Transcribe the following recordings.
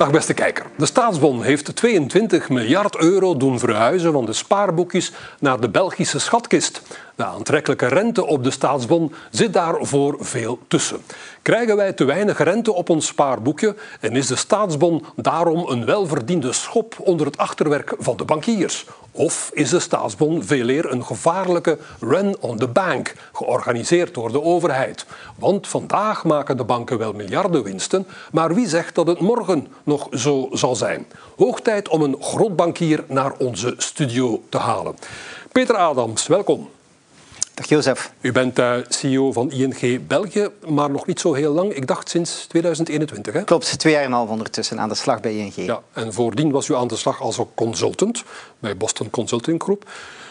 Dag beste kijker. De staatsbon heeft 22 miljard euro doen verhuizen van de spaarboekjes naar de Belgische schatkist. De aantrekkelijke rente op de staatsbon zit daarvoor veel tussen. Krijgen wij te weinig rente op ons spaarboekje en is de staatsbon daarom een welverdiende schop onder het achterwerk van de bankiers? Of is de staatsbon veel eer een gevaarlijke run on the bank, georganiseerd door de overheid? Want vandaag maken de banken wel miljarden winsten, maar wie zegt dat het morgen nog zo zal zijn? Hoog tijd om een grootbankier naar onze studio te halen. Peter Adams, welkom. Dag Jozef. U bent uh, CEO van ING België, maar nog niet zo heel lang. Ik dacht sinds 2021. Hè? Klopt, twee jaar en een half ondertussen aan de slag bij ING. Ja, en voordien was u aan de slag als consultant bij Boston Consulting Group.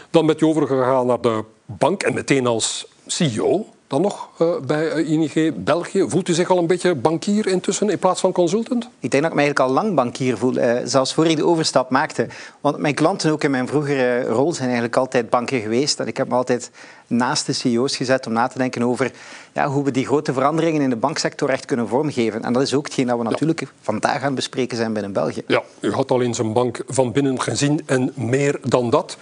Dan bent u overgegaan naar de bank en meteen als CEO dan nog uh, bij eh, ING België? Voelt u zich al een beetje bankier intussen in plaats van consultant? Ik denk dat ik me eigenlijk al lang bankier voel, uh, zelfs voor ik de overstap maakte. Want mijn klanten ook in mijn vroegere rol zijn eigenlijk altijd banken geweest. En ik heb me altijd naast de CEO's gezet om na te denken over ja, hoe we die grote veranderingen in de banksector echt kunnen vormgeven. En dat is ook hetgeen dat we natuurlijk vandaag aan het bespreken zijn binnen België. Ja, u had al in zijn bank van binnen gezien en meer dan dat.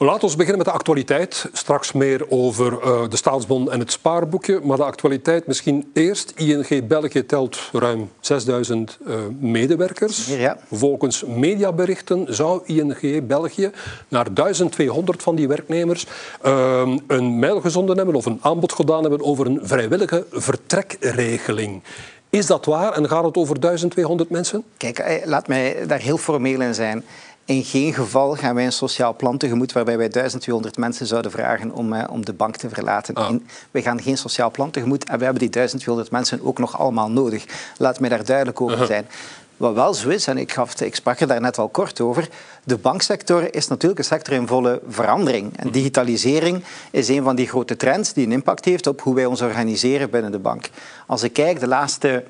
Laten we beginnen met de actualiteit. Straks meer over uh, de staatsbon en het spaarboekje. Maar de actualiteit misschien eerst. ING België telt ruim 6000 uh, medewerkers. Ja. Volgens mediaberichten zou ING België naar 1200 van die werknemers uh, een mail gezonden hebben of een aanbod gedaan hebben over een vrijwillige vertrekregeling. Is dat waar en gaat het over 1200 mensen? Kijk, eh, laat mij daar heel formeel in zijn. In geen geval gaan wij een sociaal plan tegemoet waarbij wij 1200 mensen zouden vragen om, uh, om de bank te verlaten. Ah. In, wij gaan geen sociaal plan tegemoet en we hebben die 1200 mensen ook nog allemaal nodig. Laat mij daar duidelijk over zijn. Uh -huh. Wat wel zo is, en ik, gaf, ik sprak er daar net al kort over, de banksector is natuurlijk een sector in volle verandering. En digitalisering is een van die grote trends die een impact heeft op hoe wij ons organiseren binnen de bank. Als ik kijk, de laatste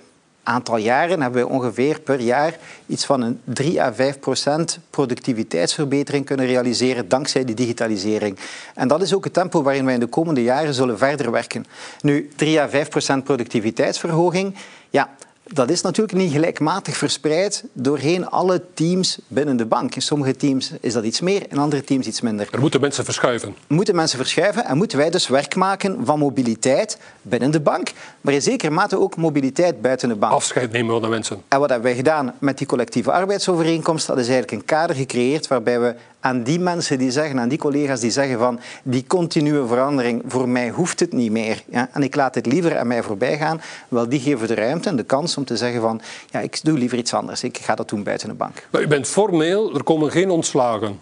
aantal jaren hebben we ongeveer per jaar iets van een 3 à 5 procent productiviteitsverbetering kunnen realiseren dankzij die digitalisering. En dat is ook het tempo waarin wij in de komende jaren zullen verder werken. Nu, 3 à 5 procent productiviteitsverhoging, ja, dat is natuurlijk niet gelijkmatig verspreid doorheen alle teams binnen de bank. In sommige teams is dat iets meer, in andere teams iets minder. Er moeten mensen verschuiven. Moeten mensen verschuiven en moeten wij dus werk maken van mobiliteit binnen de bank, maar in zekere mate ook mobiliteit buiten de bank. Afscheid nemen van de mensen. En wat hebben wij gedaan met die collectieve arbeidsovereenkomst? Dat is eigenlijk een kader gecreëerd waarbij we aan die mensen die zeggen, aan die collega's die zeggen van die continue verandering, voor mij hoeft het niet meer. Ja? En ik laat het liever aan mij voorbij gaan. Wel, die geven de ruimte en de kans om te zeggen van ja, ik doe liever iets anders. Ik ga dat doen buiten de bank. Maar u bent formeel, er komen geen ontslagen.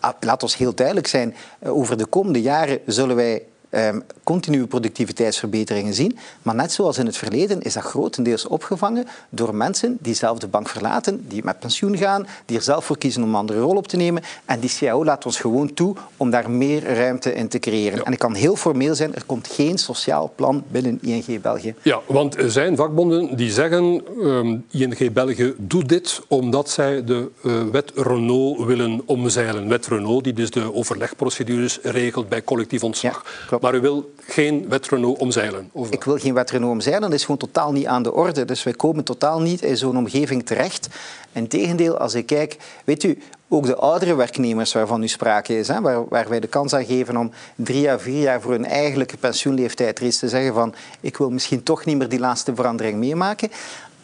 Ah, laat ons heel duidelijk zijn. Over de komende jaren zullen wij um, continue productiviteitsverbeteringen zien. Maar net zoals in het verleden is dat grotendeels opgevangen door mensen die zelf de bank verlaten, die met pensioen gaan, die er zelf voor kiezen om een andere rol op te nemen. En die CAO laat ons gewoon toe om daar meer ruimte in te creëren. Ja. En ik kan heel formeel zijn, er komt geen sociaal plan binnen ING België. Ja, want er zijn vakbonden die zeggen um, ING België doet dit omdat zij de uh, wet Renault willen omzeilen. Wet Renault die dus de overlegprocedures regelt bij collectief ontslag. Ja, maar u wil geen wet omzeilen? Of... Ik wil geen wet Renault omzeilen. Dat is gewoon totaal niet aan de orde. Dus wij komen totaal niet in zo'n omgeving terecht. Integendeel, als ik kijk... Weet u, ook de oudere werknemers waarvan u sprake is, hè, waar, waar, wij de kans aan geven om drie à vier jaar voor hun eigenlijke pensioenleeftijd reeds te zeggen van ik wil misschien toch niet meer die laatste verandering meemaken.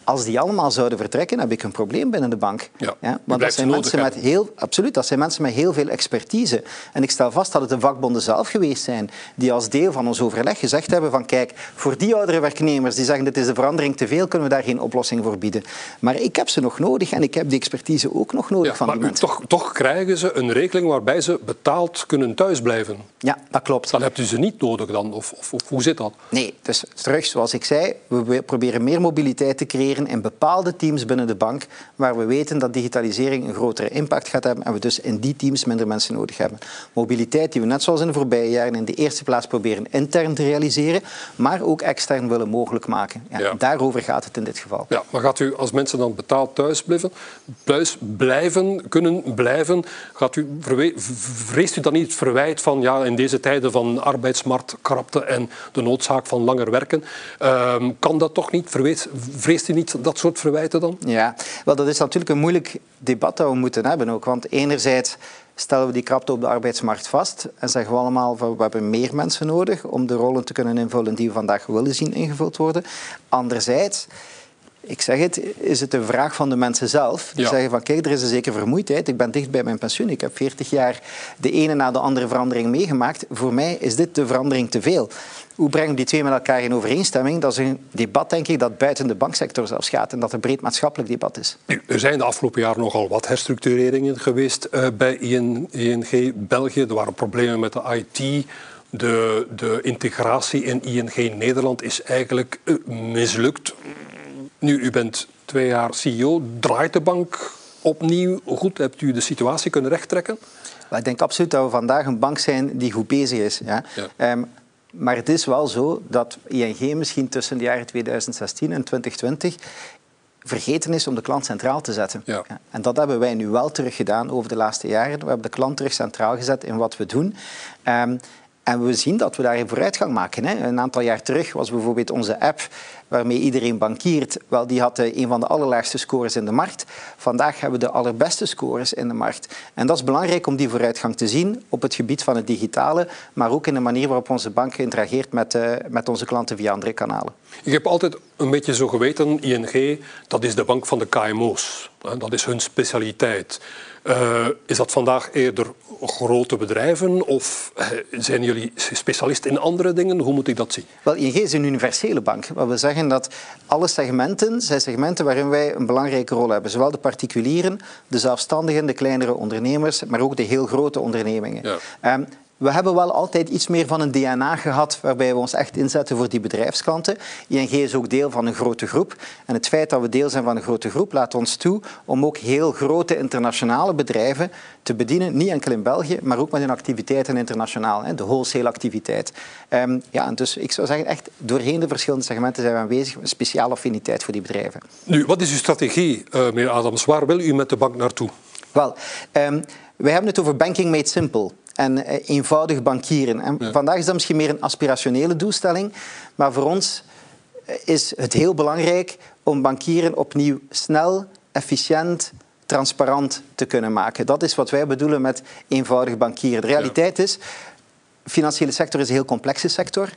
Als die allemaal zouden vertrekken, heb ik een probleem binnen de bank. Ja, ja want dat zijn mensen met heel, absoluut, dat zijn mensen met heel veel expertise. En ik stel vast dat het de vakbonden zelf geweest zijn die als deel van ons overleg gezegd hebben van kijk, voor die oudere werknemers die zeggen dit is de verandering te veel, kunnen we daar geen oplossing voor bieden. Maar ik heb ze nog nodig en ik heb die expertise ook nog nodig ja, van maar die mensen. Toch, toch krijgen ze een regeling waarbij ze betaald kunnen thuisblijven. Ja, dat klopt. Dan hebt u ze niet nodig dan, of, of, of hoe zit dat? Nee, dus terug zoals ik zei, we proberen meer mobiliteit te creëren in bepaalde teams binnen de bank waar we weten dat digitalisering een grotere impact gaat hebben en we dus in die teams minder mensen nodig hebben. Mobiliteit die we net zoals in de voorbije jaren in de eerste plaats proberen intern te realiseren, maar ook extern willen mogelijk maken. Ja, Ja. Daarover gaat het in dit geval. Ja, maar gaat u als mensen dan betaald thuis blijven, thuis blijven kunnen blijven, gaat u, vreest u dan niet het verwijt van ja, in deze tijden van arbeidsmarktkrapte en de noodzaak van langer werken, ehm, kan dat toch niet? Vreest u niet niet dat soort verwijten dan? Ja, wel, dat is natuurlijk een moeilijk debat dat we moeten hebben ook. Want enerzijds stellen we die krapte op de arbeidsmarkt vast en zeggen we allemaal van we hebben meer mensen nodig om de rollen te kunnen invullen die we vandaag willen zien ingevuld worden. Anderzijds ik zeg het, is het een vraag van de mensen zelf. Die zeggen van kijk, er is een zekere vermoeidheid. Ik ben dicht bij mijn pensioen. Ik heb 40 jaar de ene na de andere verandering meegemaakt. Voor mij is dit de verandering te veel. Hoe brengen we die twee met elkaar in overeenstemming? Dat is een debat, denk ik, dat buiten de banksector zelfs gaat en dat een breed maatschappelijk debat is. er zijn de afgelopen jaren nogal wat herstructureringen geweest uh, bij ING België. Er waren problemen met de IT. De, de integratie in ING Nederland is eigenlijk uh, mislukt. Nu, u bent twee jaar CEO. Draait de bank opnieuw goed? Hebt u de situatie kunnen rechttrekken? Ik denk absoluut dat we vandaag een bank zijn die goed bezig is. Ja. Ehm, maar het is wel zo dat ING misschien tussen de jaren 2016 en 2020 vergeten is om de klant centraal te zetten. Ja. En dat hebben wij nu wel terug gedaan over de laatste jaren. We hebben de klant terug centraal gezet in wat we doen. Um, en we zien dat we daarin vooruitgang maken. Hè. Een aantal jaar terug was bijvoorbeeld onze app waarmee iedereen bankiert. Wel, die had eh, een van de allerlaagste scores in de markt. Vandaag hebben we de allerbeste scores in de markt. En dat is belangrijk om die vooruitgang te zien op het gebied van het digitale, maar ook in de manier waarop onze bank interageert met, uh, met onze klanten via andere kanalen. Ik heb altijd een beetje zo geweten, ING, dat is de bank van de KMO's. Dat is hun specialiteit. Uh, is dat vandaag eerder grote bedrijven of eh, zijn jullie specialist in andere dingen? Hoe moet ik dat zien? Wel, ING is een universele bank. Wat we zeggen dat alle segmenten zijn segmenten waarin wij een belangrijke rol hebben. Zowel de particulieren, de zelfstandigen, de kleinere ondernemers, maar ook de heel grote ondernemingen. Ja. Um, we hebben wel altijd iets meer van een DNA gehad waarbij we ons echt inzetten voor die bedrijfsklanten. ING is ook deel van een grote groep. En het feit dat we deel zijn van een grote groep laat ons toe om ook heel grote internationale bedrijven te bedienen. Niet enkel in België, maar ook met hun activiteiten internationaal. De wholesale activiteit. Um, ja, dus ik zou zeggen, echt doorheen de verschillende segmenten zijn we aanwezig. Een speciale affiniteit voor die bedrijven. Nu, wat is uw strategie, uh, meneer Adams? Waar wil u met de bank naartoe? Wel, um, wij hebben het over banking made simple en eh, eenvoudig bankieren. En Vandaag is dat misschien meer een aspirationele doelstelling, maar voor ons eh, is het heel belangrijk om bankieren opnieuw snel, efficiënt, transparant te kunnen maken. Dat is wat wij bedoelen met eenvoudig bankieren. De realiteit is, financiële sector is een heel complexe sector.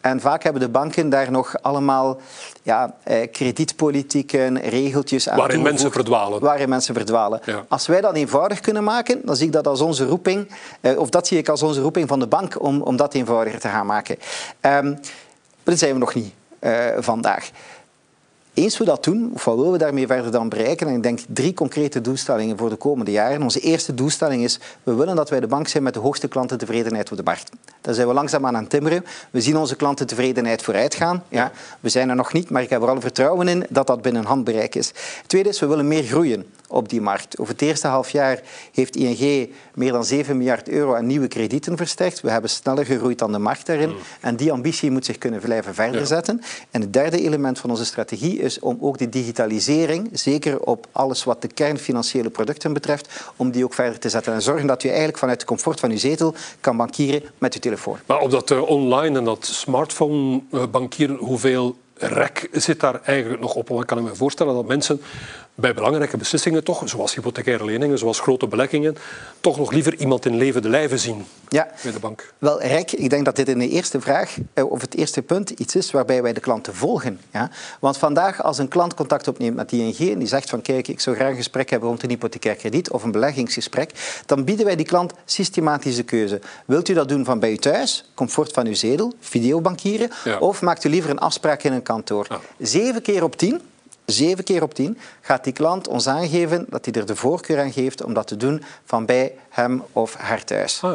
En vaak hebben de banken daar nog allemaal ja, eh, kredietpolitieken, regeltjes aan Waarin mensen verdwalen. Waarin mensen verdwalen. Als wij dat eenvoudig kunnen maken, dan zie ik dat als onze roeping, eh, of dat zie ik als onze roeping van de bank om, om dat eenvoudiger te gaan maken. Um, maar dat zijn we nog niet uh, vandaag. Eens we dat doen, of wat willen we daarmee verder dan bereiken? En ik denk drie concrete doelstellingen voor de komende jaren. Onze eerste doelstelling is, we willen dat wij de bank zijn met de hoogste klantentevredenheid op de markt. Daar zijn we langzaam aan aan timmeren. We zien onze klantentevredenheid vooruitgaan. Ja, we zijn er nog niet, maar ik heb er alle vertrouwen in dat dat binnen handbereik is. Het tweede is, we willen meer groeien op die markt. Over het eerste half jaar heeft ING meer dan 7 miljard euro aan nieuwe kredieten versterkt. We hebben sneller gegroeid dan de markt daarin. Mm. En die ambitie moet zich kunnen blijven verder zetten. En het derde element van onze strategie is om ook die digitalisering, zeker op alles wat de kernfinanciële producten betreft, om die ook verder te zetten. En zorgen dat u eigenlijk vanuit de comfort van uw zetel kan bankieren met uw telefoon. Maar op dat uh, online en dat smartphone uh, bankieren, hoeveel rek zit daar eigenlijk nog op? Want ik kan me voorstellen dat mensen bij belangrijke beslissingen toch, zoals hypothecaire leningen, zoals grote beleggingen, toch nog liever iemand in levende lijven zien ja. bij de bank. Wel, Rijk, ik denk dat dit in de eerste vraag, eh, of het eerste punt, iets is waarbij wij de klanten volgen. Ja? Want vandaag, als een klant contact opneemt met ING en die zegt van kijk, ik zou graag een gesprek hebben rond een hypothecair krediet of een beleggingsgesprek, dan bieden wij die klant systematische keuze. Wilt u dat doen van bij u thuis, comfort van uw zedel, videobankieren, of maakt u liever een afspraak in een kantoor? Zeven keer op tien zeven keer op tien gaat die klant ons aangeven dat hij er de voorkeur aan geeft om dat te doen van bij hem of haar thuis. Ah,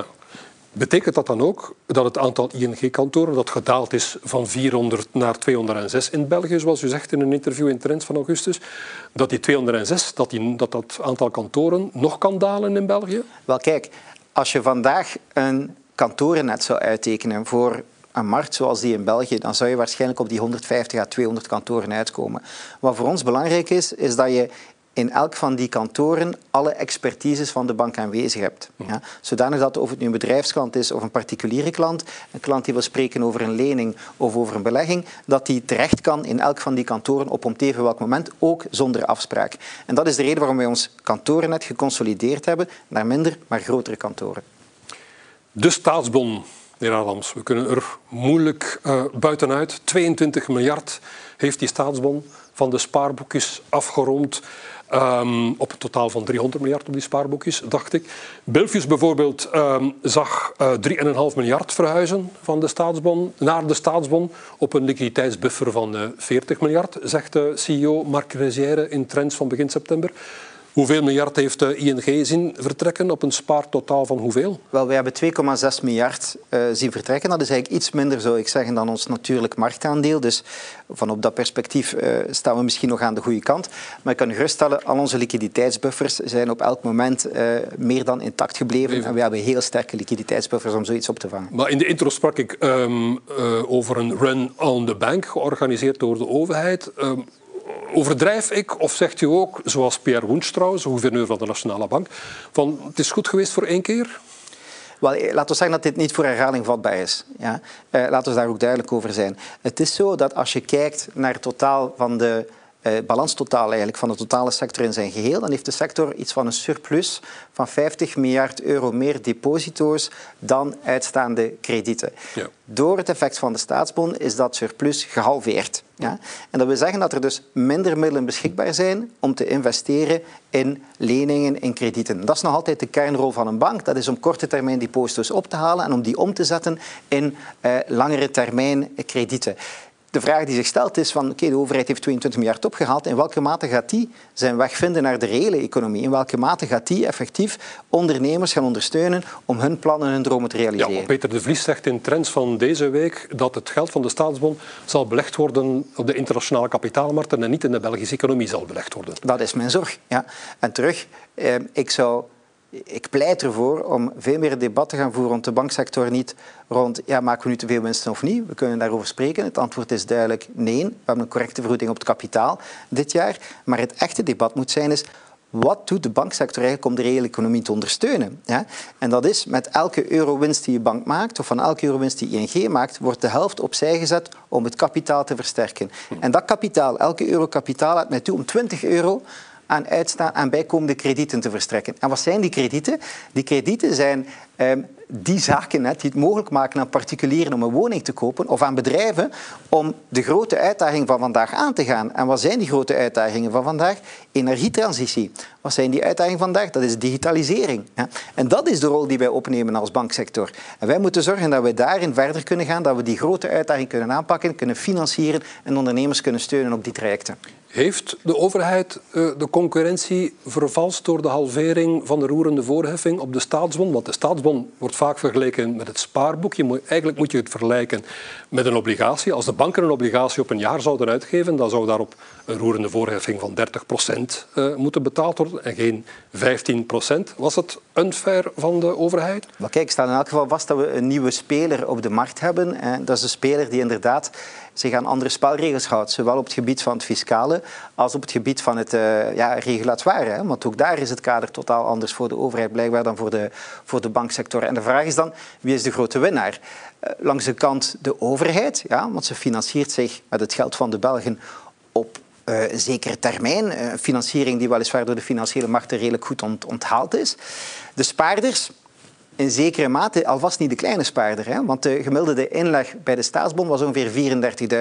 Betekent dat dan ook dat het aantal ING-kantoren dat gedaald is van 400 naar 206 in België, zoals u zegt in een interview in Trends van augustus, dat die 206, dat, die, dat dat aantal kantoren nog kan dalen in België? Wel kijk, als je vandaag een kantorennet zou uittekenen voor een markt zoals die in België, dan zou je waarschijnlijk op die 150 à 200 kantoren uitkomen. Wat voor ons belangrijk is, is dat je in elk van die kantoren alle expertises van de bank aanwezig hebt. Ja? Zodanig dat of het nu een bedrijfsklant is of een particuliere klant, een klant die wil spreken over een lening of over een belegging, dat die terecht kan in elk van die kantoren op om even welk moment, ook zonder afspraak. En dat is de reden waarom wij ons kantorennet geconsolideerd hebben naar minder, maar grotere kantoren. De staatsbon, meneer Adams, we kunnen er moeilijk uh, buitenuit. 22 miljard heeft die staatsbon van de spaarboekjes afgerond. Um, op een totaal van 300 miljard op die spaarboekjes, dacht ik. Belfius bijvoorbeeld um, zag uh, eh, 3,5 miljard verhuizen van de staatsbon naar de staatsbon op een liquiditeitsbuffer van uh, eh, 40 miljard, zegt de CEO Marc Rezière in Trends van begin september. Hoeveel miljard heeft de ING zien vertrekken op een spaartotaal van hoeveel? Wel, we hebben 2,6 miljard uh, zien vertrekken. Dat is eigenlijk iets minder, zou ik zeggen, dan ons natuurlijk marktaandeel. Dus van op dat perspectief uh, staan we misschien nog aan de goede kant. Maar ik kan u geruststellen, al onze liquiditeitsbuffers zijn op elk moment uh, meer dan intact gebleven. Even. En we hebben heel sterke liquiditeitsbuffers om zoiets op te vangen. Maar in de intro sprak ik um, over een run on the bank, georganiseerd door de overheid. Um, overdrijf ik of zegt u ook, zoals Pierre Woens trouwens, gouverneur van de Nationale Bank, van het is goed geweest voor één keer? Wel, eh, laten we zeggen dat dit niet voor herhaling vatbaar is. Ja? Uh, laten we daar ook duidelijk over zijn. Het is zo dat als je kijkt naar het totaal van de balanstotaal eigenlijk van de totale sector in zijn geheel, dan heeft de sector iets van een surplus van 50 miljard euro meer deposito's dan uitstaande kredieten. Ja. Door het effect van de staatsbon is dat surplus gehalveerd. Ja? En dat wil zeggen dat er dus minder middelen beschikbaar zijn om te investeren in leningen, in kredieten. Dat is nog altijd de kernrol van een bank. Dat is om korte termijn deposito's op te halen en om die om te zetten in uh, langere termijn kredieten de vraag die zich stelt is van, oké, de overheid heeft 22 miljard opgehaald. In welke mate gaat die zijn weg vinden naar de reële economie? In welke mate gaat die effectief ondernemers gaan ondersteunen om hun plannen en hun dromen te realiseren? Ja, Peter de Vries zegt in Trends van deze week dat het geld van de staatsbond zal belegd worden op de internationale kapitaalmarkten en niet in de Belgische economie zal belegd worden. Dat is mijn zorg. Ja. En terug, eh, ik zou ik pleit ervoor om veel meer debat te gaan voeren rond de banksector. Niet rond, ja, maken we nu te veel winsten of niet? We kunnen daarover spreken. Het antwoord is duidelijk nee. We hebben een correcte vergoeding op het kapitaal dit jaar. Maar het echte debat moet zijn is, wat doet de banksector eigenlijk om de reële economie te ondersteunen? Ja? En dat is met elke euro winst die je bank maakt, of van elke euro winst die ING maakt, wordt de helft opzij gezet om het kapitaal te versterken. En dat kapitaal, elke euro kapitaal, laat mij toe om 20 euro aan, uitstaan, aan bijkomende kredieten te verstrekken. En wat zijn die kredieten? Die kredieten zijn die zaken net die het mogelijk maken aan particulieren om een woning te kopen of aan bedrijven om de grote uitdaging van vandaag aan te gaan. En wat zijn die grote uitdagingen van vandaag? Energietransitie. Wat zijn die uitdagingen vandaag? Dat is digitalisering. En dat is de rol die wij opnemen als banksector. En wij moeten zorgen dat we daarin verder kunnen gaan, dat we die grote uitdaging kunnen aanpakken, kunnen financieren en ondernemers kunnen steunen op die trajecten. Heeft de overheid uh, de concurrentie vervalst door de halvering van de roerende voorheffing op de staatsbon? Want de wordt vaak vergeleken met het spaarboek. eigenlijk moet je het vergelijken met een obligatie. Als de banken een obligatie op een jaar zouden uitgeven, dan zou daarop een roerende voorheffing van 30 procent uh, moeten betaald worden en geen 15 procent. Was het unfair van de overheid? Maar kijk, staat in elk geval vast dat we een nieuwe speler op de markt hebben. En dat is een speler die inderdaad zich aan andere spelregels houdt. Zowel op het gebied van het fiscale als op het gebied van het uh, ja, regulatoire. Hè? Want ook daar is het kader totaal anders voor de overheid blijkbaar dan voor de, voor de banksector. En de vraag is dan, wie is de grote winnaar? Uh, langs de kant de overheid, ja, want ze financiert zich met het geld van de Belgen op uh, een zekere termijn. Een financiering die weliswaar door de financiële markten redelijk goed ont onthaald is. De spaarders, in zekere mate alvast niet de kleine spaarder. Hè? Want de gemiddelde inleg bij de staatsbond was ongeveer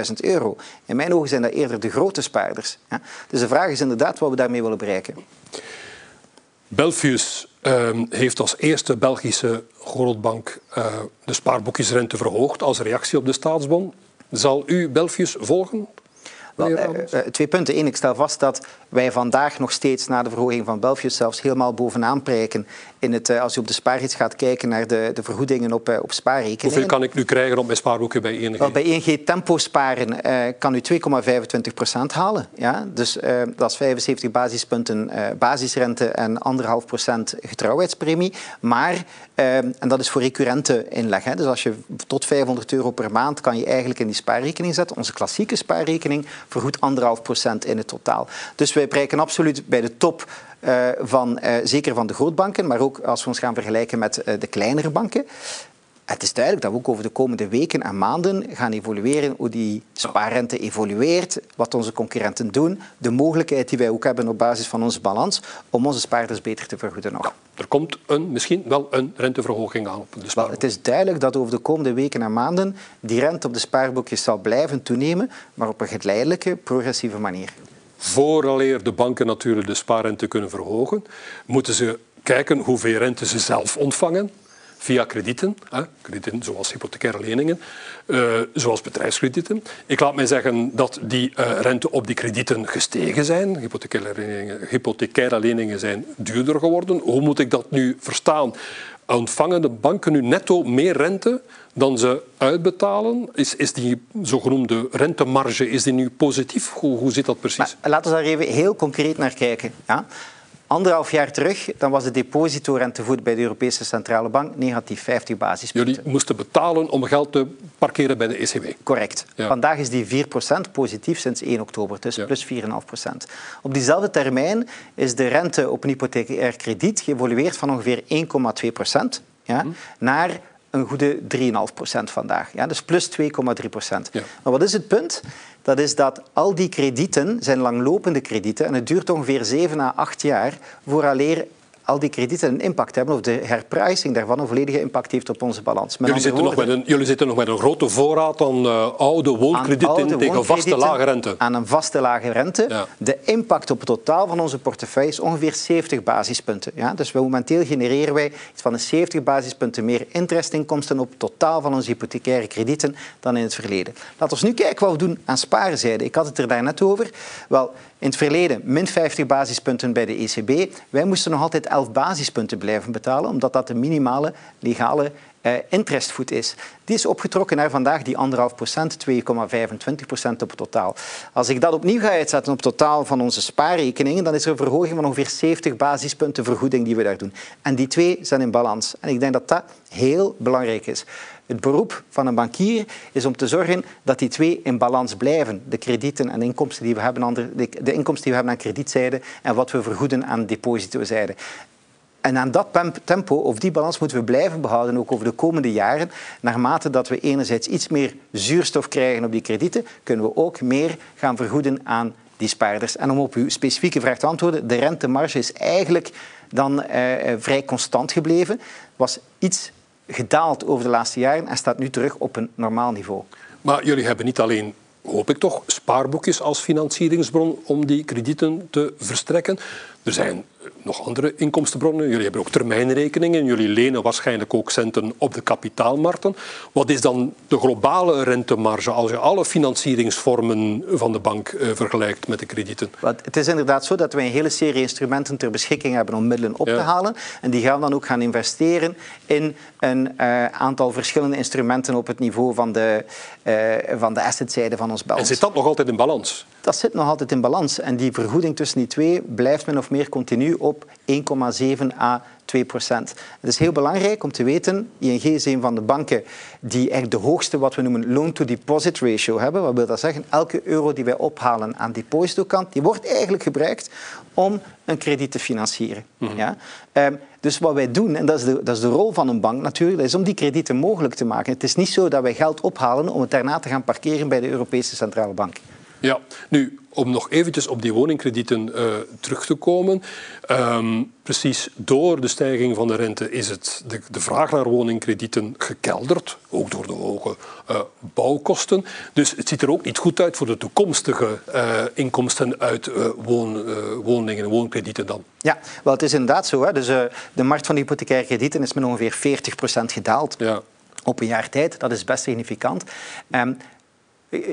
34.000 euro. In mijn ogen zijn dat eerder de grote spaarders. Hè? Dus de vraag is inderdaad wat we daarmee willen bereiken. Belfius uh, heeft als eerste Belgische grootbank uh, de spaarboekjesrente verhoogd als reactie op de staatsbond. Zal u Belfius volgen? Wel, uh, twee punten. Eén, ik stel vast dat wij vandaag nog steeds na de verhoging van Belfius zelfs helemaal bovenaan prijken in het, als je op de spaargids gaat kijken naar de, de vergoedingen op, op spaarrekeningen. Hoeveel kan ik nu krijgen op mijn spaarboeken bij ING? Wel, bij ING Tempo sparen kan u 2,25% halen. Ja? Dus dat is 75 basispunten basisrente en 1,5 procent getrouwheidspremie. Maar, en dat is voor recurrente inleg. Hè? Dus als je tot 500 euro per maand kan je eigenlijk in die spaarrekening zetten. Onze klassieke spaarrekening vergoedt anderhalf procent in het totaal. Dus wij prijken absoluut bij de top uh, van, uh, zeker van de grootbanken, maar ook als we ons gaan vergelijken met uh, de kleinere banken. Het is duidelijk dat we ook over de komende weken en maanden gaan evolueren hoe die spaarrente evolueert, wat onze concurrenten doen, de mogelijkheid die wij ook hebben op basis van onze balans om onze spaarders beter te vergoeden nog. er komt een, misschien wel een renteverhoging aan op de spaarboek. Het is duidelijk dat over de komende weken en maanden die rente op de spaarboekjes zal blijven toenemen, maar op een geleidelijke, progressieve manier. Vooraleer de banken natuurlijk de spaarrente kunnen verhogen, moeten ze kijken hoeveel rente ze zelf ontvangen via kredieten, hè, kredieten zoals hypothecaire leningen, uh, zoals bedrijfskredieten. Ik laat mij zeggen dat die uh, rente op die kredieten gestegen zijn. Hypothecaire leningen, hypothecaire leningen zijn duurder geworden. Hoe moet ik dat nu verstaan? Ontvangen de banken nu netto meer rente dan ze uitbetalen? Is, is die zogenoemde rentemarge is die nu positief? Hoe, hoe zit dat precies? Laten we daar even heel concreet naar kijken. Ja? Anderhalf jaar terug dan was de depositorentevoet bij de Europese Centrale Bank negatief 50 basispunten. Jullie moesten betalen om geld te parkeren bij de ECB. Correct. Vandaag is die 4% positief sinds 1 oktober, dus plus 4,5%. Op diezelfde termijn is de rente op een hypothecair krediet geëvolueerd van ongeveer 1,2% ja, hm. naar een goede 3,5% vandaag. Ja, dus plus 2,3%. Ja. Maar wat is het punt? dat is dat al die kredieten zijn langlopende kredieten en het duurt ongeveer 7 à 8 jaar vooraleer al die kredieten een impact hebben of de herpricing daarvan een volledige impact heeft op onze balans. jullie zitten, nog met een, jullie zitten nog met een grote voorraad aan uh, oude woonkredieten tegen vaste lage rente. Aan een vaste lage rente. De impact op het totaal van onze portefeuille is ongeveer 70 basispunten. Ja? Dus momenteel genereren wij iets van een 70 basispunten meer interestinkomsten op het totaal van onze hypothecaire kredieten dan in het verleden. Laten we nu kijken wat we doen aan sparenzijde. Ik had het er daarnet over. Wel, in het verleden min 50 basispunten bij de ECB. Wij moesten nog altijd 11 basispunten blijven betalen, omdat dat de minimale legale uh, interestvoet is. Die is opgetrokken naar vandaag die 1,5 procent, 2,25 procent op totaal. Als ik dat opnieuw ga uitzetten op totaal van onze spaarrekeningen, dan is er een verhoging van ongeveer 70 basispunten vergoeding die we daar doen. En die twee zijn in balans. En ik denk dat dat heel belangrijk is. Het beroep van een bankier is om te zorgen dat die twee in balans blijven. De kredieten en de inkomsten die we hebben aan, de, de inkomsten die we hebben aan kredietzijde en wat we vergoeden aan depositozijde. En aan dat tempo, of die balans, moeten we blijven behouden, ook over de komende jaren. Naarmate dat we enerzijds iets meer zuurstof krijgen op die kredieten, kunnen we ook meer gaan vergoeden aan die spaarders. En om op uw specifieke vraag te antwoorden, de rentemarge is eigenlijk dan eh, eh vrij constant gebleven. Was iets gedaald over de laatste jaren en staat nu terug op een normaal niveau. Maar jullie hebben niet alleen hoop ik toch, spaarboekjes als financieringsbron om die kredieten te verstrekken. Er zijn nog andere inkomstenbronnen. Jullie hebben ook termijnrekeningen. Jullie lenen waarschijnlijk ook centen op de kapitaalmarkten. Wat is dan de globale rentemarge als je alle financieringsvormen van de bank uh, vergelijkt met de kredieten? Het is inderdaad zo dat wij een hele serie instrumenten ter beschikking hebben om middelen op te halen. En die gaan dan ook gaan investeren in een uh, aantal verschillende instrumenten op het niveau van de, uh, van de assetzijde van ons balans. En zit dat nog altijd in balans? Dat zit nog altijd in balans. En die vergoeding tussen die twee blijft min of meer continu op 1,7 à 2 procent. Het is heel belangrijk om te weten, ING is een van de banken die eigenlijk de hoogste wat we noemen loan-to-deposit ratio hebben. Wat wil dat zeggen? Elke euro die wij ophalen aan depositokant, die wordt eigenlijk gebruikt om een krediet te financieren. Mhm. ja? Um, dus wat wij doen, en dat is, de, dat is de rol van een bank natuurlijk, dat is om die kredieten mogelijk te maken. Het is niet zo dat wij geld ophalen om het daarna te gaan parkeren bij de Europese Centrale Bank. Ja, nu om nog eventjes op die woningkredieten uh, terug te komen. Um, precies door de stijging van de rente is het de, de, vraag naar woningkredieten gekelderd, ook door de hoge uh, bouwkosten. Dus het ziet er ook niet goed uit voor de toekomstige uh, inkomsten uit woon, woningen en woonkredieten dan. Ja, wel, het is inderdaad zo. Hè. Dus, de markt van de hypothecaire kredieten is met ongeveer 40% gedaald. Ja op een jaar tijd. Dat is best significant. Um,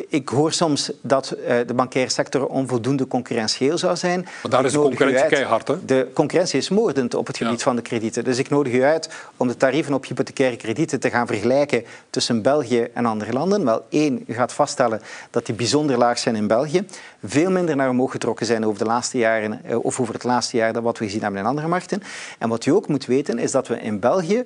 ik hoor soms dat eh, de bankaire sector onvoldoende concurrentieel zou zijn. Maar daar is de concurrentie keihard, hè? De concurrentie is moordend op het gebied van de kredieten. Dus ik nodig u uit om de tarieven op hypothecaire kredieten te gaan vergelijken tussen België en andere landen. Wel, één, u gaat vaststellen dat die bijzonder laag zijn in België. Veel minder naar omhoog getrokken zijn over de laatste jaren, eh, of over het laatste jaar dan wat we gezien hebben in andere markten. En wat u ook moet weten, is dat we in België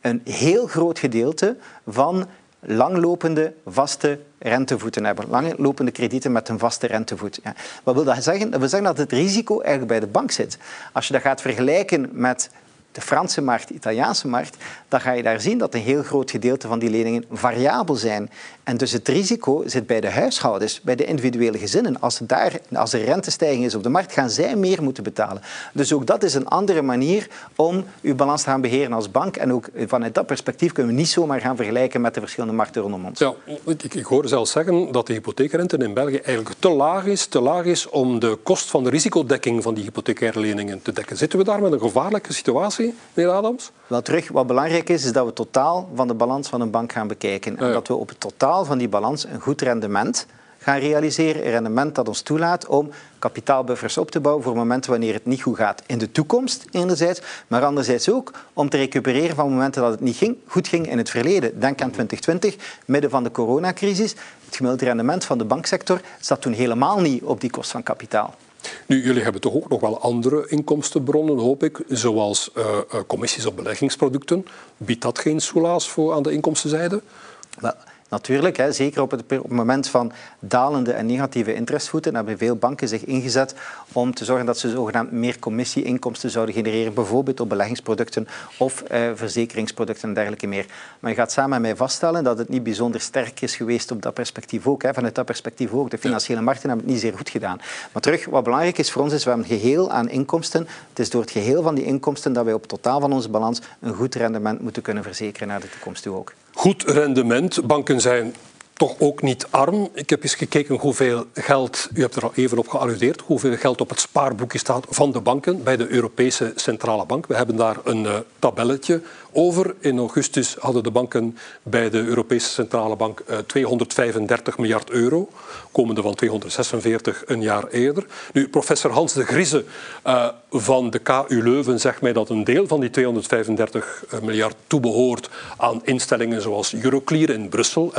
een heel groot gedeelte van langlopende, vaste rentevoeten hebben. Langlopende kredieten met een vaste rentevoet. Ja. Wat wil dat zeggen? Dat wil zeggen dat het risico eigenlijk bij de bank zit. Als je dat gaat vergelijken met de Franse markt, de Italiaanse markt, dan ga je daar zien dat een heel groot gedeelte van die leningen variabel zijn. En dus het risico zit bij de huishoudens, bij de individuele gezinnen. Als, daar, als er rentestijging is op de markt, gaan zij meer moeten betalen. Dus ook dat is een andere manier om uw balans te gaan beheren als bank. En ook vanuit dat perspectief kunnen we niet zomaar gaan vergelijken met de verschillende markten rondom ons. Ja, ik, ik hoor zelfs zeggen dat de hypotheekrente in België eigenlijk te laag is, te laag is om de kost van de risicodekking van die hypothecaire leningen te dekken. Zitten we daar met een gevaarlijke situatie, meneer Adams? Wel terug, wat belangrijk is, is dat we het totaal van de balans van een bank gaan bekijken. En dat we op het totaal van die balans een goed rendement gaan realiseren. Een rendement dat ons toelaat om kapitaalbuffers op te bouwen voor momenten wanneer het niet goed gaat in de toekomst, enerzijds, maar anderzijds ook om te recupereren van momenten dat het niet ging, goed ging in het verleden. Denk aan 2020, midden van de coronacrisis. Het gemiddelde rendement van de banksector zat toen helemaal niet op die kost van kapitaal. Nu, jullie hebben toch ook nog wel andere inkomstenbronnen, hoop ik, zoals uh, commissies op beleggingsproducten. Biedt dat geen soelaas voor aan de inkomstenzijde? Wel, Natuurlijk, hè, zeker op het, op het, moment van dalende en negatieve interestvoeten hebben veel banken zich ingezet om te zorgen dat ze zogenaamd meer commissieinkomsten zouden genereren, bijvoorbeeld op beleggingsproducten of eh, verzekeringsproducten en dergelijke meer. Maar je gaat samen met mij vaststellen dat het niet bijzonder sterk is geweest op dat perspectief ook. Hè. Vanuit dat perspectief ook. De financiële markten hebben het niet zeer goed gedaan. Maar terug, wat belangrijk is voor ons is, we hebben een geheel aan inkomsten. Het is door het geheel van die inkomsten dat wij op totaal van onze balans een goed rendement moeten kunnen verzekeren naar de toekomst toe ook goed rendement. Banken zijn toch ook niet arm. Ik heb eens gekeken hoeveel geld, u hebt er al even op gealludeerd, hoeveel geld op het spaarboekje staat van de banken bij de Europese Centrale Bank. We hebben daar een uh, tabelletje over. In augustus hadden de banken bij de Europese Centrale Bank uh, eh, 235 miljard euro, komende van 246 een jaar eerder. Nu, professor Hans de Grieze uh, van de KU Leuven zegt mij dat een deel van die 235 miljard toebehoort aan instellingen zoals Euroclear in Brussel.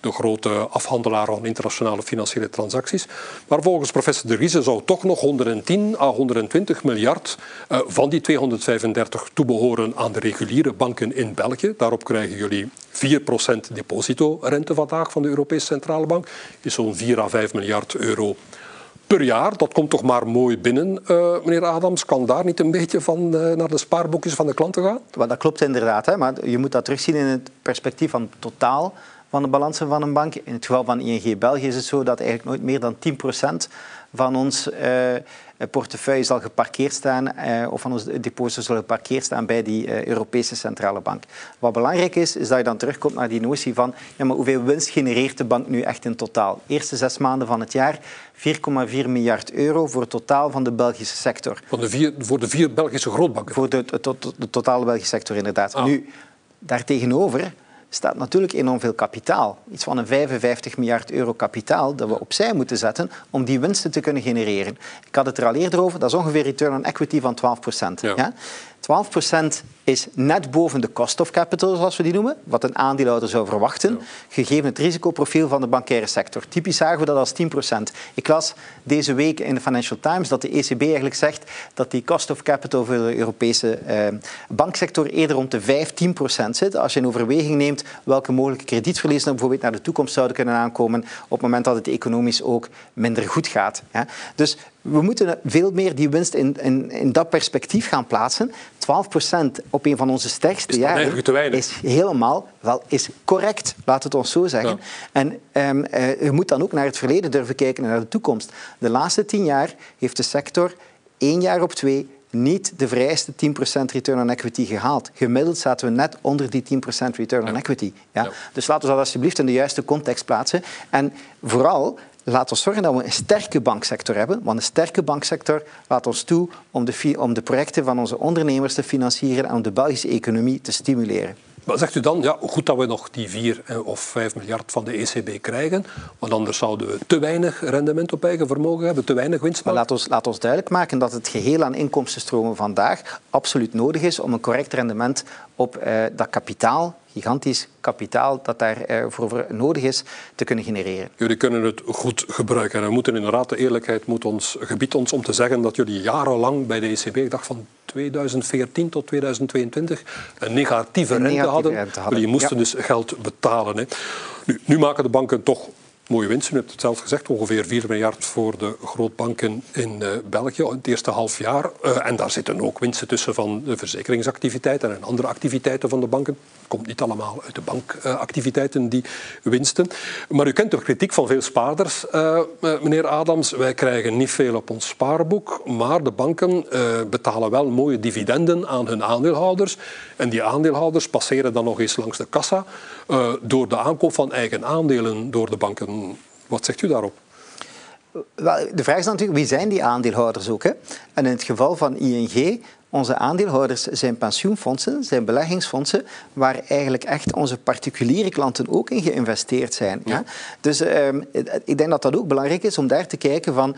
De grote afhandelaar van internationale financiële transacties. Maar volgens professor De Riese zou toch nog 110 à 120 miljard van die 235 toebehoren aan de reguliere banken in België. Daarop krijgen jullie 4% depositorente vandaag van de Europese Centrale Bank. Is zo'n 4 à 5 miljard euro per jaar. Dat komt toch maar mooi binnen, uh, meneer Adams. Kan daar niet een beetje van uh, naar de spaarboekjes van de klanten gaan? Dat klopt inderdaad, hè, maar je moet dat terugzien in het perspectief van totaal van de balansen van een bank. In het geval van ING België is het zo dat eigenlijk nooit meer dan 10% van ons uh, portefeuille zal geparkeerd staan, uh, of van onze depositen zal geparkeerd staan bij die uh, Europese Centrale Bank. Wat belangrijk is, is dat je dan terugkomt naar die notie van ja, maar hoeveel winst genereert de bank nu echt in totaal? Eerste zes maanden van het jaar 4,4 miljard euro voor het totaal van de Belgische sector. Van de vier, voor de vier Belgische grootbanken? Voor de, de, de, de totale Belgische sector, inderdaad. Ah. Nu, daartegenover staat natuurlijk enorm veel kapitaal. Iets van een 55 miljard euro kapitaal dat we opzij moeten zetten om die winsten te kunnen genereren. Ik had het er al eerder over, dat is ongeveer return on equity van 12 procent. Ja. 12% is net boven de cost of capital, zoals we die noemen, wat een aandeelhouder zou verwachten, gegeven het risicoprofiel van de bankaire sector. Typisch zagen we dat als 10%. Ik las deze week in de Financial Times dat de ECB eigenlijk zegt dat die cost of capital voor de Europese eh, banksector eerder rond de 15% zit. Als je in overweging neemt welke mogelijke kredietverliezen er bijvoorbeeld naar de toekomst zouden kunnen aankomen op het moment dat het economisch ook minder goed gaat. Dus we moeten veel meer die winst in, in, in dat perspectief gaan plaatsen. 12% op een van onze sterkste jaren is helemaal wel is correct, laat het ons zo zeggen. En um, uh, je moet dan ook naar het verleden durven kijken en naar de toekomst. De laatste tien jaar heeft de sector één jaar op twee niet de vrijste 10% return on equity gehaald. Gemiddeld zaten we net onder die 10% return on equity. Ja? Dus laten we dat alsjeblieft in de juiste context plaatsen. En vooral laat ons zorgen dat we een sterke banksector hebben. Want een sterke banksector laat ons toe om de, om de projecten van onze ondernemers te financieren en om de Belgische economie te stimuleren. Maar zegt u dan, ja, goed dat we nog die 4 eh, of 5 miljard van de ECB krijgen, want anders zouden we te weinig rendement op eigen vermogen hebben, te weinig winst. Maar laat ons, laat ons duidelijk maken dat het geheel aan inkomstenstromen vandaag absoluut nodig is om een correct rendement op uh, dat kapitaal, gigantisch kapitaal dat daarvoor uh, nodig is, te kunnen genereren. Jullie kunnen het goed gebruiken. En we moeten inderdaad, de eerlijkheid moet ons, gebiedt ons om te zeggen dat jullie jarenlang bij de ECB, ik dacht van 2014 tot 2022, een negatieve, rente, hadden. rente hadden. Jullie moesten ja. dus geld betalen. Hè. Nu, nu maken de banken toch mooie winst. U hebt het zelf gezegd, ongeveer 4 miljard voor de grootbanken in België in het eerste half jaar. Uh, en daar zitten ook winsten tussen van de verzekeringsactiviteiten en andere activiteiten van de banken. Komt niet allemaal uit de bankactiviteiten, die winsten. Maar u kent de kritiek van veel spaarders, uh, meneer Adams. Wij krijgen niet veel op ons spaarboek, maar de banken betalen wel mooie dividenden aan hun aandeelhouders. En die aandeelhouders passeren dan nog eens langs de kassa door de aankoop van eigen aandelen door de banken. Wat zegt u daarop? De vraag is natuurlijk, wie zijn die aandeelhouders ook? Hè? En in het geval van ING, onze aandeelhouders zijn pensioenfondsen, zijn beleggingsfondsen, waar eigenlijk echt onze particuliere klanten ook in geïnvesteerd zijn. Ja. Dus um, ik denk dat dat ook belangrijk is om daar te kijken van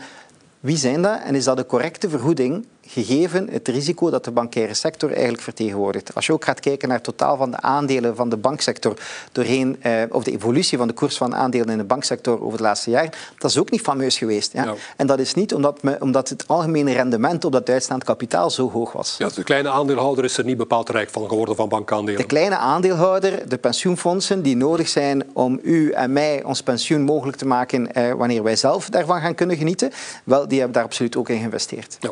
wie zijn dat en is dat de correcte vergoeding gegeven het risico dat de bankaire sector eigenlijk vertegenwoordigt. Als je ook gaat kijken naar het totaal van de aandelen van de banksector doorheen, eh, of de evolutie van de koers van aandelen in de banksector over het laatste jaar, dat is ook niet fameus geweest. Ja? En dat is niet omdat, me, omdat het algemene rendement op dat uitstaand kapitaal zo hoog was. Ja, de kleine aandeelhouder is er niet bepaald rijk van geworden van bankaandelen. De kleine aandeelhouder, de pensioenfondsen die nodig zijn om u en mij ons pensioen mogelijk te maken eh, wanneer wij zelf daarvan gaan kunnen genieten, wel, die hebben daar absoluut ook in geïnvesteerd. Ja.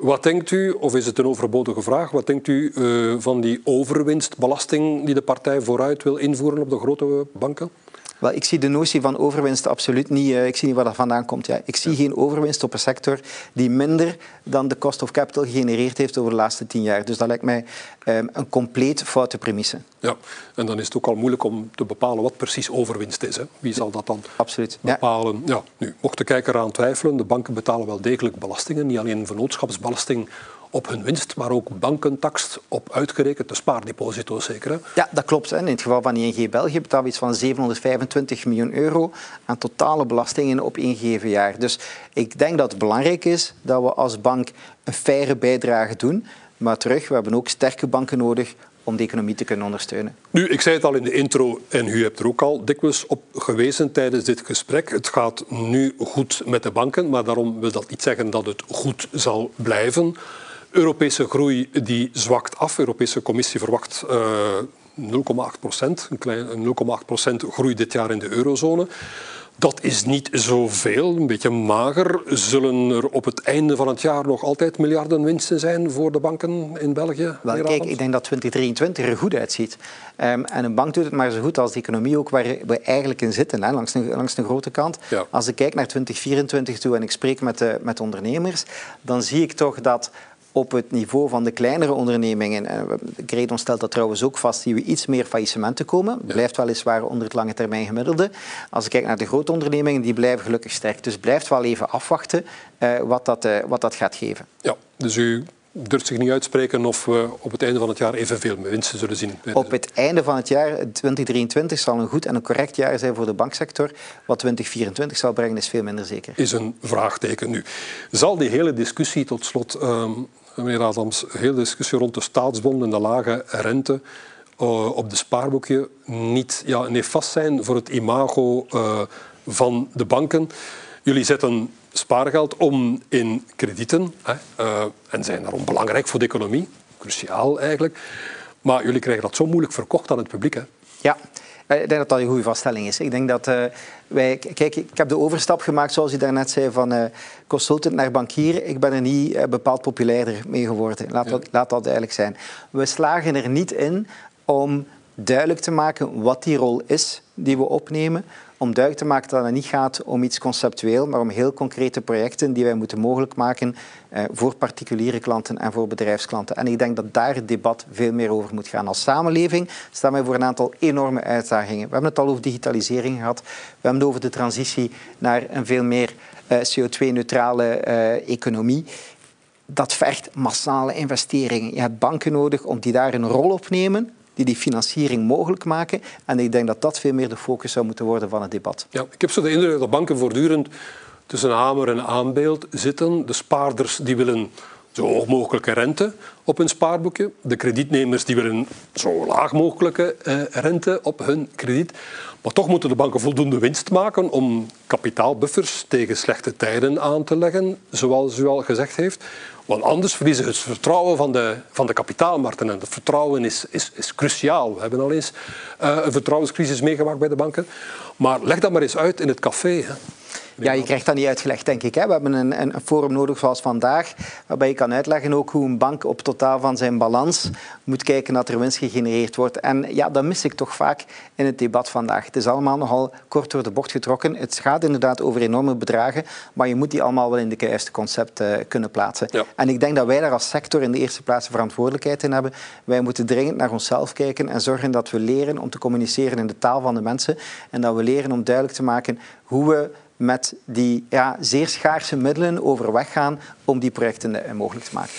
Wat denkt u, of is het een overbodige vraag, wat denkt u uh, van die overwinstbelasting die de partij vooruit wil invoeren op de grote banken? Wel, ik zie de notie van overwinst absoluut niet. Uh, ik zie niet waar dat vandaan komt. Ja. Ik zie geen overwinst op een sector die minder dan de cost of capital gegenereerd heeft over de laatste tien jaar. Dus dat lijkt mij um, een compleet foute premisse. Ja, en dan is het ook al moeilijk om te bepalen wat precies overwinst is. Hè. Wie zal dat dan Absoluut. bepalen? Ja. ja. nu, mocht de kijker eraan twijfelen, de banken betalen wel degelijk belastingen. Niet alleen vennootschapsbelasting op hun winst, maar ook bankentax op uitgerekend de spaardeposito's zeker. Hè? Ja, dat klopt. In het geval van ING België betalen we iets van 725 miljoen euro aan totale belastingen op één gegeven jaar. Dus ik denk dat het belangrijk is dat we als bank een faire bijdrage doen. Maar terug, we hebben ook sterke banken nodig om de economie te kunnen ondersteunen. Nu, ik zei het al in de intro en u hebt er ook al dikwijls op gewezen tijdens dit gesprek. Het gaat nu goed met de banken, maar daarom wil dat niet zeggen dat het goed zal blijven. Europese groei die zwakt af. De Europese Commissie verwacht uh, 0,8 procent, een klein 0,8 procent groei dit jaar in de eurozone. Dat is niet zoveel, een beetje mager. Zullen er op het einde van het jaar nog altijd miljarden winsten zijn voor de banken in België? Wel, kijk, ik denk dat 2023 er goed uitziet. Um, en een bank doet het maar zo goed als de economie ook waar we eigenlijk in zitten, hè, langs, de, langs de grote kant. Ja. Als ik kijk naar 2024 toe en ik spreek met, de, met ondernemers, dan zie ik toch dat op het niveau van de kleinere ondernemingen, en Gredon stelt dat trouwens ook vast, zien we iets meer faillissementen komen. Blijft weliswaar onder het lange termijn gemiddelde. Als ik kijk naar de grote ondernemingen, die blijven gelukkig sterk. Dus blijft wel even afwachten uh, wat, dat, uh, wat dat gaat geven. Ja, dus u durft zich niet uitspreken of we op het einde van het jaar evenveel winsten zullen zien. Op het einde van het jaar, 2023, zal een goed en een correct jaar zijn voor de banksector. Wat 2024 zal brengen, is veel minder zeker. Is een vraagteken nu. Zal die hele discussie tot slot um, meneer Adams, de discussie rond de staatsbond en de lage rente uh, op de spaarboekje niet ja, nefast zijn voor het imago uh, van de banken. Jullie zetten spaargeld om in kredieten hè, uh, en zijn daarom belangrijk voor de economie, cruciaal eigenlijk. Maar jullie krijgen dat zo moeilijk verkocht aan het publiek. Hè? Ja, ik denk dat dat een goede vaststelling is. Ik denk dat uh, wij... Kijk, ik heb de overstap gemaakt, zoals u daarnet zei, van uh, consultant naar bankier. Ik ben er niet uh, bepaald populairder mee geworden. Laat, ja. dat, laat dat duidelijk zijn. We slagen er niet in om duidelijk te maken wat die rol is die we opnemen, om duidelijk te maken dat het niet gaat om iets conceptueel, maar om heel concrete projecten die wij moeten mogelijk maken eh, voor particuliere klanten en voor bedrijfsklanten. En ik denk dat daar het debat veel meer over moet gaan. Als samenleving staan wij voor een aantal enorme uitdagingen. We hebben het al over digitalisering gehad. We hebben het over de transitie naar een veel meer uh, CO2-neutrale uh, economie dat vergt massale investeringen. Je hebt banken nodig om die daar een rol op nemen die die financiering mogelijk maken. En ik denk dat dat veel meer de focus zou moeten worden van het debat. Ja, ik heb zo de indruk dat banken voortdurend tussen hamer en aanbeeld zitten. De spaarders die willen zo hoog mogelijke rente op hun spaarboekje. De kredietnemers die willen zo laag mogelijke eh, rente op hun krediet. Maar toch moeten de banken voldoende winst maken om kapitaalbuffers tegen slechte tijden aan te leggen, zoals u al gezegd heeft. Want anders verliezen ze het vertrouwen van de, van de kapitaalmarkten. En dat vertrouwen is, is, is cruciaal. We hebben al eens uh, een vertrouwenscrisis meegemaakt bij de banken. Maar leg dat maar eens uit in het café. Hè. Ja, je krijgt dat niet uitgelegd, denk ik. Hè. We hebben een, een, forum nodig zoals vandaag, waarbij je kan uitleggen ook hoe een bank op totaal van zijn balans moet kijken dat er winst gegenereerd wordt. En ja, dat mis ik toch vaak in het debat vandaag. Het is allemaal nogal kort door de bocht getrokken. Het gaat inderdaad over enorme bedragen, maar je moet die allemaal wel in de juiste concept uh, kunnen plaatsen. En ik denk dat wij daar als sector in de eerste plaats verantwoordelijkheid in hebben. Wij moeten dringend naar onszelf kijken en zorgen dat we leren om te communiceren in de taal van de mensen en dat we leren om duidelijk te maken hoe we met die ja, zeer schaarse middelen overweg gaan om die projecten eh, mogelijk te maken.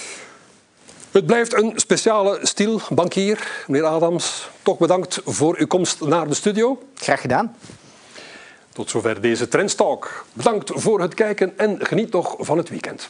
Het blijft een speciale stil, bankier. Meneer Adams, toch bedankt voor uw komst naar de studio. Graag gedaan. Tot zover deze Trendstalk. Bedankt voor het kijken en geniet nog van het weekend.